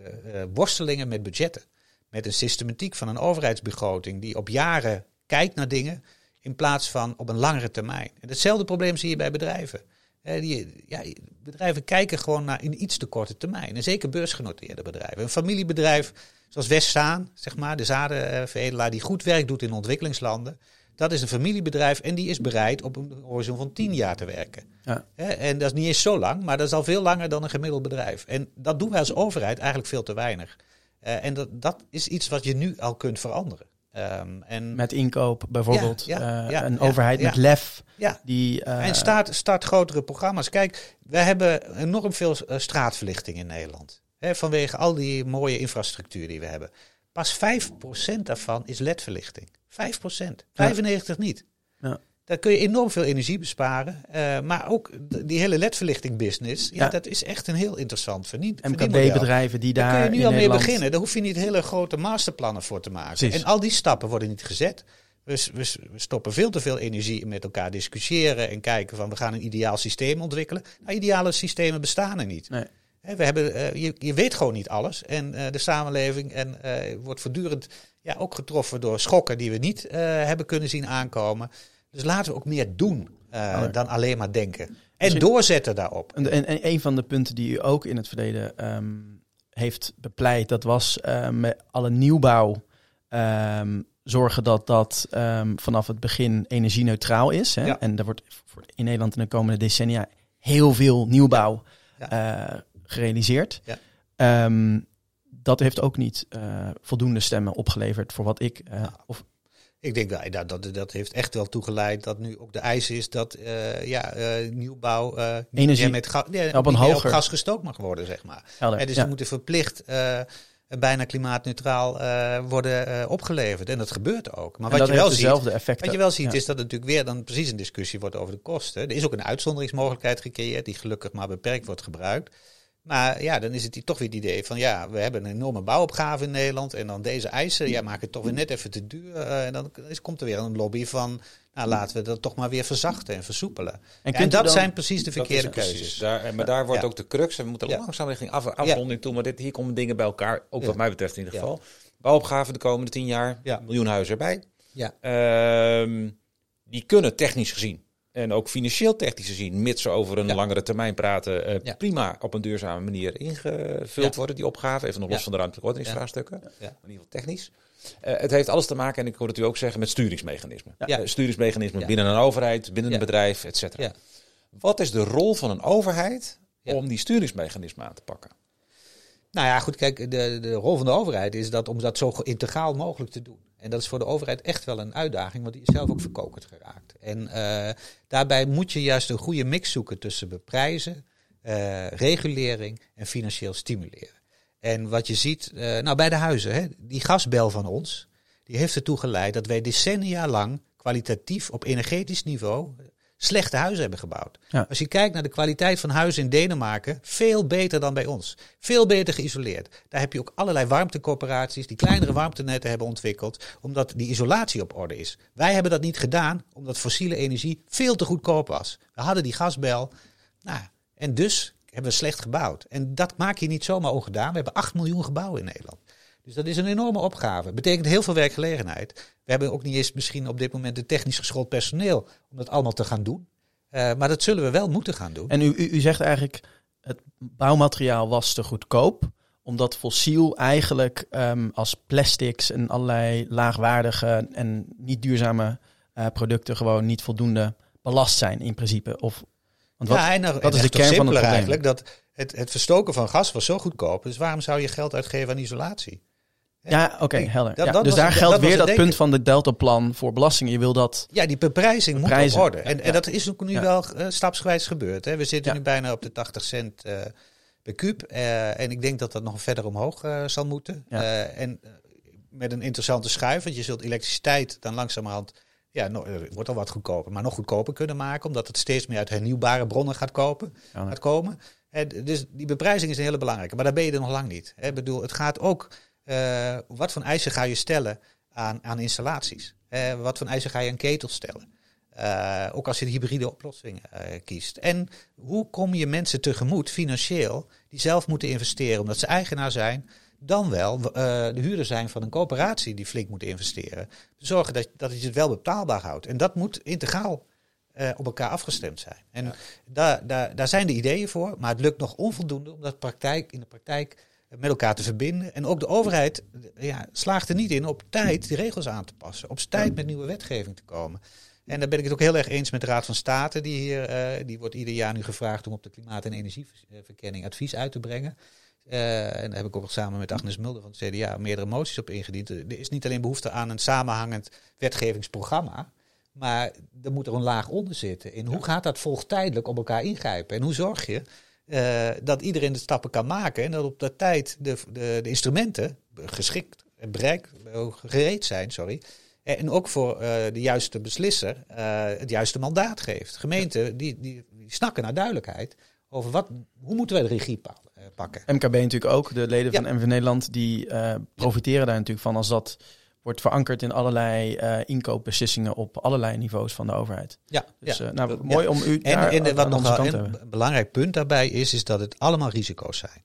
worstelingen met budgetten met een systematiek van een overheidsbegroting die op jaren kijkt naar dingen in plaats van op een langere termijn. En hetzelfde probleem zie je bij bedrijven. die, ja, bedrijven kijken gewoon naar een iets te korte termijn. En zeker beursgenoteerde bedrijven. Een familiebedrijf zoals Westzaan, zeg maar, de zadenveredelaar die goed werk doet in ontwikkelingslanden. Dat is een familiebedrijf en die is bereid op een horizon van tien jaar te werken. Ja. En dat is niet eens zo lang, maar dat is al veel langer dan een gemiddeld bedrijf. En dat doen wij als overheid eigenlijk veel te weinig. Uh, en dat, dat is iets wat je nu al kunt veranderen. Um, en met inkoop bijvoorbeeld. Ja, ja, uh, ja, een overheid met lef. Ja. Die, uh, en start, start grotere programma's. Kijk, we hebben enorm veel straatverlichting in Nederland. Hè, vanwege al die mooie infrastructuur die we hebben. Pas 5% daarvan is ledverlichting. 5%. 95% niet. Daar kun je enorm veel energie besparen. Uh, maar ook die hele ledverlichting business, ja, dat is echt een heel interessant verdien, MKB-bedrijven die daar. Daar kun je nu al mee beginnen. Daar hoef je niet hele grote masterplannen voor te maken. Precies. En al die stappen worden niet gezet. We, we, we, stoppen veel te veel energie in met elkaar discussiëren en kijken van we gaan een ideaal systeem ontwikkelen. Nou, ideale systemen bestaan er niet. Nee. we hebben, uh, je, je, weet gewoon niet alles. En uh, de samenleving en, wordt voortdurend ja, ook getroffen door schokken die we niet hebben kunnen zien aankomen. Dus laten we ook meer doen uh, dan alleen maar denken. En doorzetten daarop. En, en, een van de punten die u ook in het verleden um, heeft bepleit, dat was uh, met alle nieuwbouw um, zorgen dat dat ehm, vanaf het begin energie-neutraal is. Hè? En er wordt in Nederland in de komende decennia heel veel nieuwbouw uh, gerealiseerd. Ehm, dat heeft ook niet voldoende stemmen opgeleverd voor wat ik. Uh, of... Ik denk dat, dat dat heeft echt wel toegeleid dat nu ook de eis is dat ja, nieuwbouw energie met ga op een hoger gas gestookt mag worden, zeg maar. En dus ja. moeten verplicht bijna klimaatneutraal worden opgeleverd. En dat gebeurt ook. Maar wat je, wel ziet, wat je wel ziet, is dat het natuurlijk weer dan precies een discussie wordt over de kosten. Er is ook een uitzonderingsmogelijkheid gecreëerd, die gelukkig maar beperkt wordt gebruikt. Maar ja, dan is het toch weer het idee van ja, we hebben een enorme bouwopgave in Nederland. En dan deze eisen, ja, maken het toch weer net even te duur. Uh, en dan is, komt er weer een lobby van nou, laten we dat toch maar weer verzachten en versoepelen. En, en dat zijn precies de verkeerde keuzes. Daar, maar daar wordt ook de crux. En we moeten langzaam richting af, afronding toe. Maar dit, hier komen dingen bij elkaar. Ook wat mij betreft in ieder geval. Bouwopgave de komende tien jaar. Miljoen huizen erbij. Ja. Ehm, die kunnen technisch gezien en ook financieel technisch gezien, mits ze over een langere termijn praten, uh, prima op een duurzame manier ingevuld worden, die opgave. Even nog los van de ruimtelijke ordeningsvraagstukken. In ieder geval technisch. Uh, het heeft alles te maken, en ik hoor het u ook zeggen, met sturingsmechanismen. Ja. Uh, sturingsmechanismen binnen een overheid, binnen een bedrijf, et cetera. Wat is de rol van een overheid om die sturingsmechanismen aan te pakken? Nou ja, goed, kijk, de, de rol van de overheid is dat om dat zo integraal mogelijk te doen. En dat is voor de overheid echt wel een uitdaging, want die is zelf ook verkokerd geraakt. En uh, daarbij moet je juist een goede mix zoeken tussen beprijzen, regulering en financieel stimuleren. En wat je ziet, uh, nou bij de huizen, hè, die gasbel van ons, die heeft ertoe geleid dat wij decennia lang kwalitatief op energetisch niveau slechte huizen hebben gebouwd. Als je kijkt naar de kwaliteit van huizen in Denemarken, veel beter dan bij ons. Veel beter geïsoleerd. Daar heb je ook allerlei warmtecoöperaties die kleinere warmtenetten hebben ontwikkeld, omdat die isolatie op orde is. Wij hebben dat niet gedaan, omdat fossiele energie veel te goedkoop was. We hadden die gasbel. Nou, en dus hebben we slecht gebouwd. En dat maak je niet zomaar ongedaan. We hebben 8 miljoen gebouwen in Nederland. Dus dat is een enorme opgave. Betekent heel veel werkgelegenheid. We hebben ook niet eens misschien op dit moment de technisch geschoold personeel om dat allemaal te gaan doen. Uh, maar dat zullen we wel moeten gaan doen. En u, u, u zegt eigenlijk, het bouwmateriaal was te goedkoop omdat fossiel eigenlijk um, als plastics en allerlei laagwaardige en niet duurzame uh, producten gewoon niet voldoende belast zijn in principe. Of want wat, ja, en, dat is de kern van het probleem. eigenlijk. Dat het, het verstoken van gas was zo goedkoop. Dus waarom zou je geld uitgeven aan isolatie? Ja, oké, helder. ja, dus daar geldt weer dat punt van de deltaplan voor belastingen. Je wil dat... Ja, die beprijzing moet op orde. En, en dat is ook nu wel uh, stapsgewijs gebeurd. Hè. We zitten nu bijna op de 80 cent uh, per kuub. Uh, en ik denk dat dat nog verder omhoog zal moeten. en met een interessante schuif. Want je zult elektriciteit dan langzamerhand ja, no, wordt al wat goedkoper, maar nog goedkoper kunnen maken, omdat het steeds meer uit hernieuwbare bronnen gaat, kopen, gaat komen. dus die beprijzing is een hele belangrijke, maar daar ben je er nog lang niet. Ik bedoel, het gaat ook, uh, wat voor eisen ga je stellen aan, aan installaties? Uh, wat voor eisen ga je aan ketels stellen? Uh, ook als je de hybride oplossing kiest. En hoe kom je mensen tegemoet financieel die zelf moeten investeren omdat ze eigenaar zijn dan wel de huurder zijn van een coöperatie die flink moet investeren. Zorgen dat, dat je het wel betaalbaar houdt. En dat moet integraal uh, op elkaar afgestemd zijn. En ja. daar, daar, daar zijn de ideeën voor, maar het lukt nog onvoldoende om dat praktijk, in de praktijk met elkaar te verbinden. En ook de overheid ja, slaagt er niet in op tijd die regels aan te passen. Op tijd met nieuwe wetgeving te komen. En daar ben ik het ook heel erg eens met de Raad van State. Die, hier, uh, die wordt ieder jaar nu gevraagd om op de klimaat- en energieverkenning advies uit te brengen. Uh, en daar heb ik ook samen met Agnes Mulder van het CDA meerdere moties op ingediend. Er is niet alleen behoefte aan een samenhangend wetgevingsprogramma. Maar er moet er een laag onder zitten. In hoe gaat dat volgtijdelijk op elkaar ingrijpen? En hoe zorg je uh, dat iedereen de stappen kan maken en dat op dat tijd de, de, de instrumenten geschikt en bereik, gereed zijn, sorry. En ook voor uh, de juiste beslisser het juiste mandaat geeft. Gemeenten die, die, die snakken naar duidelijkheid over wat, hoe moeten wij de regie eh, pakken. MKB natuurlijk ook, de leden van MV Nederland, die profiteren daar natuurlijk van als dat wordt verankerd in allerlei uh, inkoopbeslissingen op allerlei niveaus van de overheid. Ja, dus uh, nou, mooi om u en, en wat nog een belangrijk punt daarbij is, is dat het allemaal risico's zijn.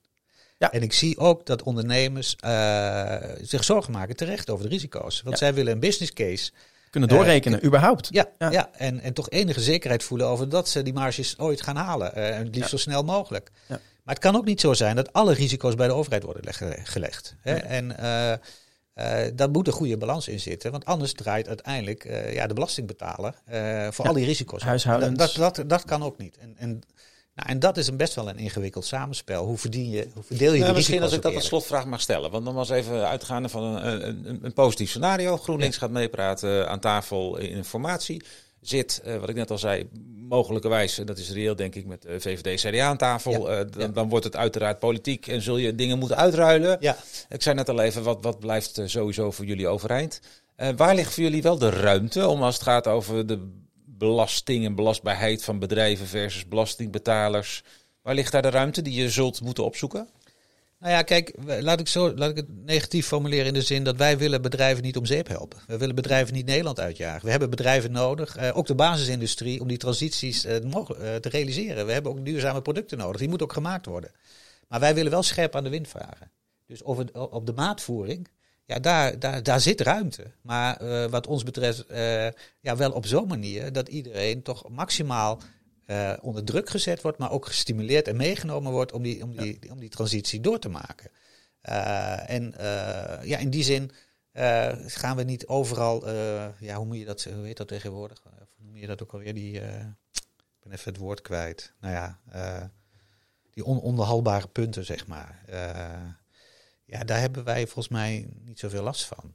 Ja. En ik zie ook dat ondernemers uh, zich zorgen maken terecht over de risico's. Want zij willen een business case kunnen doorrekenen, überhaupt. Ja, ja. en, en toch enige zekerheid voelen over dat ze die marges ooit gaan halen. En het liefst zo snel mogelijk. Ja. Maar het kan ook niet zo zijn dat alle risico's bij de overheid worden gelegd. Hè? En uh, daar moet een goede balans in zitten. Want anders draait uiteindelijk uh, ja, de belastingbetaler uh, voor al die risico's. Huishoudens. Dat, dat, dat, dat, kan ook niet. En, en, nou, en dat is een best wel een ingewikkeld samenspel. Hoe, verdien je, hoe verdeel je nou, de Misschien als ik dat als slotvraag mag stellen. Want dan was even uitgaande van een, een, een positief scenario. GroenLinks gaat meepraten aan tafel in informatie zit, uh, wat ik net al zei, mogelijkerwijs, en dat is reëel denk ik met VVD CDA aan tafel, ja, uh, dan, ja. dan, wordt het uiteraard politiek en zul je dingen moeten uitruilen. Ja. Ik zei net al even, wat, wat blijft sowieso voor jullie overeind? waar ligt voor jullie wel de ruimte om als het gaat over de belasting en belastbaarheid van bedrijven versus belastingbetalers? Waar ligt daar de ruimte die je zult moeten opzoeken? Nou ja, kijk, laat ik, zo, laat ik het negatief formuleren in de zin dat wij willen bedrijven niet om zeep helpen. We willen bedrijven niet Nederland uitjagen. We hebben bedrijven nodig, eh, ook de basisindustrie, om die transities eh, te realiseren. We hebben ook duurzame producten nodig, die moeten ook gemaakt worden. Maar wij willen wel scherp aan de wind vragen. Dus over, op de maatvoering, ja, daar, daar, daar zit ruimte. Maar uh, wat ons betreft, ja, wel op zo'n manier dat iedereen toch maximaal uh, onder druk gezet wordt, maar ook gestimuleerd en meegenomen wordt om die, om die, ja. om die transitie door te maken. Uh, en uh, ja, in die zin gaan we niet overal, ja, hoe moet je dat, hoe heet dat tegenwoordig? Hoe noem je dat ook alweer? Die, ik ben even het woord kwijt. Nou ja, die ononderhalbare punten, zeg maar. ja, daar hebben wij volgens mij niet zoveel last van.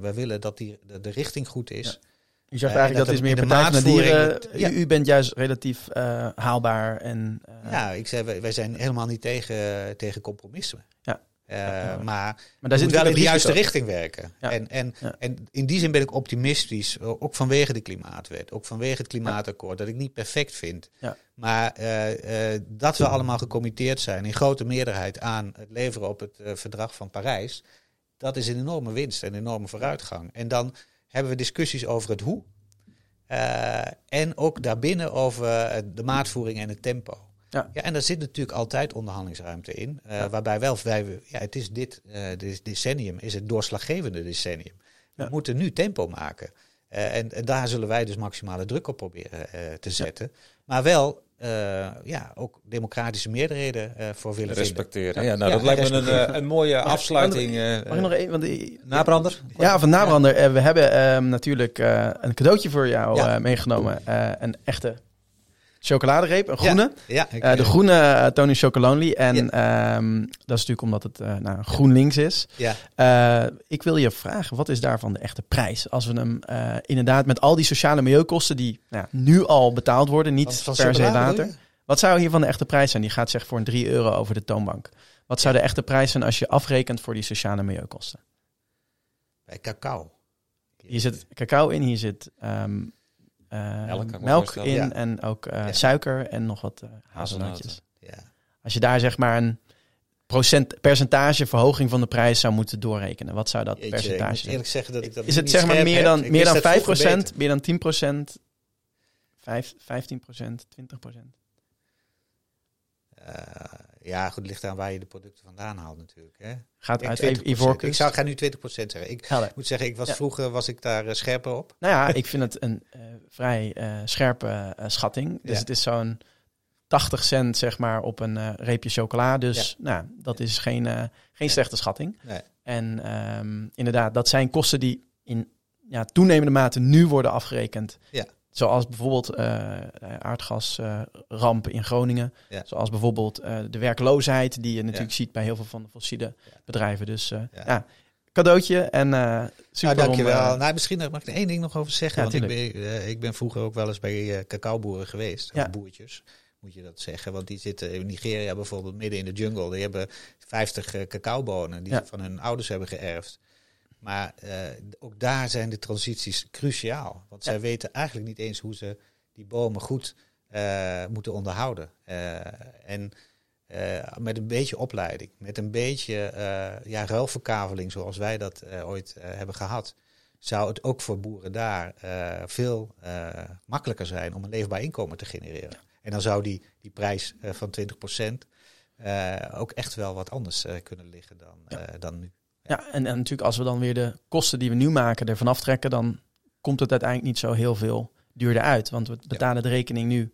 we willen dat die, de, de richting goed is. Ja. U zegt eigenlijk dat, is meer Partij van de Dieren. Ja. U, u, bent juist relatief uh, haalbaar. En, uh, ja, ik zei, wij, wij, zijn helemaal niet tegen, tegen compromissen. Ja. Uh, ja. Maar, maar daar zit wel in de juiste richting werken. Ja. En, en, en in die zin ben ik optimistisch, ook vanwege de klimaatwet, ook vanwege het klimaatakkoord, dat ik niet perfect vind. Maar dat we allemaal gecommitteerd zijn in grote meerderheid aan het leveren op het verdrag van Parijs, dat is een enorme winst en een enorme vooruitgang. En dan hebben we discussies over het hoe. Uh, en ook daarbinnen over de maatvoering en het tempo. Ja. ja, en daar zit natuurlijk altijd onderhandelingsruimte in. Uh, ja. Waarbij wel, wij, ja, het is dit, uh, dit decennium, is het doorslaggevende decennium. We moeten nu tempo maken. En, en, daar zullen wij dus maximale druk op proberen te zetten. Maar wel uh, ja, ook democratische meerderheden uh, voor willen respecteren. Vinden. Ja, nou, dat lijkt me een, een mooie afsluiting. Mag ik nog even? Want die, nabrander? Ja, van nabrander. Ja. we hebben um, natuurlijk uh, een cadeautje voor jou ja. meegenomen. een echte chocoladereep, een groene. Ja, ja uh, de groene uh, Tony Chocolonely. En ja. um, dat is natuurlijk omdat het uh, nou, groen links is. Ja. ik wil je vragen, wat is daarvan de echte prijs? Als we hem inderdaad met al die sociale milieukosten die nou, nu al betaald worden, niet per se later. Wat zou hiervan de echte prijs zijn? Die gaat zeg voor een 3 euro over de toonbank. Wat zou de echte prijs zijn als je afrekent voor die sociale milieukosten? Bij cacao. Hier zit cacao in, hier zit um, uh, melk, melk in ja. en ook uh, ja. suiker en nog wat uh, hazelnootjes. Ja. Als je daar zeg maar een procent, percentage verhoging van de prijs zou moeten doorrekenen, wat zou dat Jeetje, percentage zijn? Eerlijk zeggen dat ik dat Is het zeg maar meer dan, meer dan 5 procent, meer dan 10 procent, 5, 15 procent, 20 procent? Uh, ja, goed, het ligt aan waar je de producten vandaan haalt natuurlijk. Hè. Gaat uit Ivoorkust? Ik zou, ga nu 20% zeggen. Ik Helder. moet zeggen, ik was, ja. vroeger was ik daar uh, scherper op. Nou ja, ik vind het een uh, vrij uh, scherpe schatting. Dus ja. het is zo'n 80 cent zeg maar op een reepje chocola. Dus ja. nou, dat is geen, geen slechte schatting. Nee. En um, inderdaad, dat zijn kosten die in ja, toenemende mate nu worden afgerekend. Ja. Zoals bijvoorbeeld uh, aardgasrampen uh, in Groningen. Ja. Zoals bijvoorbeeld uh, de werkloosheid, die je natuurlijk ja. ziet bij heel veel van de fossiele ja. bedrijven. Dus ja. ja. cadeautje en super. Nou, dankjewel. Om, nou, misschien mag ik er één ding nog over zeggen. want ik ben, ik ben vroeger ook wel eens bij cacaoboeren geweest, of boertjes. Moet je dat zeggen? Want die zitten in Nigeria bijvoorbeeld midden in de jungle. Die hebben 50 cacaobonen die ze van hun ouders hebben geërfd. Maar uh, ook daar zijn de transities cruciaal. Want ja. zij weten eigenlijk niet eens hoe ze die bomen goed uh, moeten onderhouden. Uh, en met een beetje opleiding, met een beetje ja, ruilverkaveling zoals wij dat ooit hebben gehad, zou het ook voor boeren daar veel makkelijker zijn om een leefbaar inkomen te genereren. Ja. En dan zou die, die prijs van 20% ook echt wel wat anders kunnen liggen dan, ja. dan nu. Ja, en, en natuurlijk als we dan weer de kosten die we nu maken ervan aftrekken, dan komt het uiteindelijk niet zo heel veel duurder uit. Want we betalen ja. de rekening nu,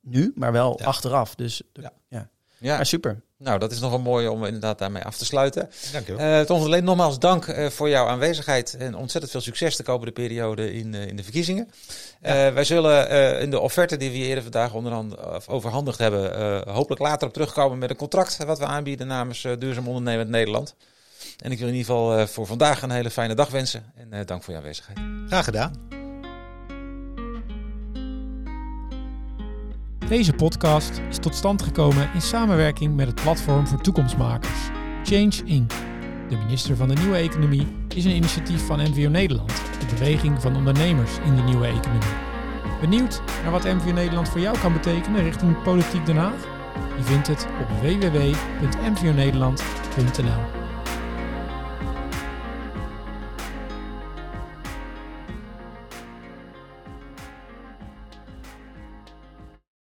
nu maar wel ja. achteraf. Dus de, ja. Ja, super. Nou, dat is nog een mooie om inderdaad daarmee af te sluiten. Dank je wel. Uh, Tom van nogmaals dank uh, voor jouw aanwezigheid en ontzettend veel succes de komende periode in, uh, in de verkiezingen. Ja. wij zullen in de offerte die we eerder vandaag onderhand, overhandigd hebben, hopelijk later op terugkomen met een contract wat we aanbieden namens Duurzaam Ondernemend Nederland. En ik wil in ieder geval voor vandaag een hele fijne dag wensen en dank voor jouw aanwezigheid. Graag gedaan. Deze podcast is tot stand gekomen in samenwerking met het platform voor toekomstmakers, Change Inc. De minister van de Nieuwe Economie is een initiatief van MVO Nederland, de beweging van ondernemers in de nieuwe economie. Benieuwd naar wat MVO Nederland voor jou kan betekenen richting politiek Den Haag? Je vindt het op www.mvonederland.nl.